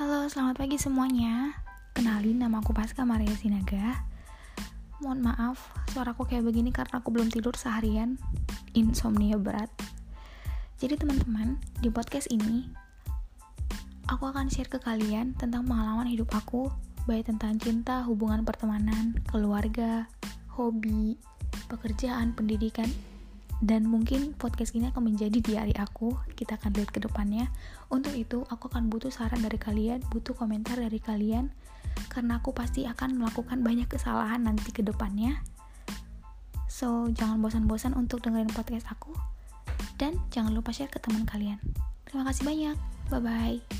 Halo, selamat pagi semuanya. Kenalin nama aku Pasca Maria Sinaga. Mohon maaf, suaraku kayak begini karena aku belum tidur seharian. Insomnia berat. Jadi teman-teman, di podcast ini aku akan share ke kalian tentang pengalaman hidup aku, baik tentang cinta, hubungan pertemanan, keluarga, hobi, pekerjaan, pendidikan, dan mungkin podcast ini akan menjadi diary aku kita akan lihat ke depannya. Untuk itu aku akan butuh saran dari kalian butuh komentar dari kalian karena aku pasti akan melakukan banyak kesalahan nanti ke depannya. So jangan bosan-bosan untuk dengerin podcast aku dan jangan lupa share ke teman kalian. Terima kasih banyak. Bye bye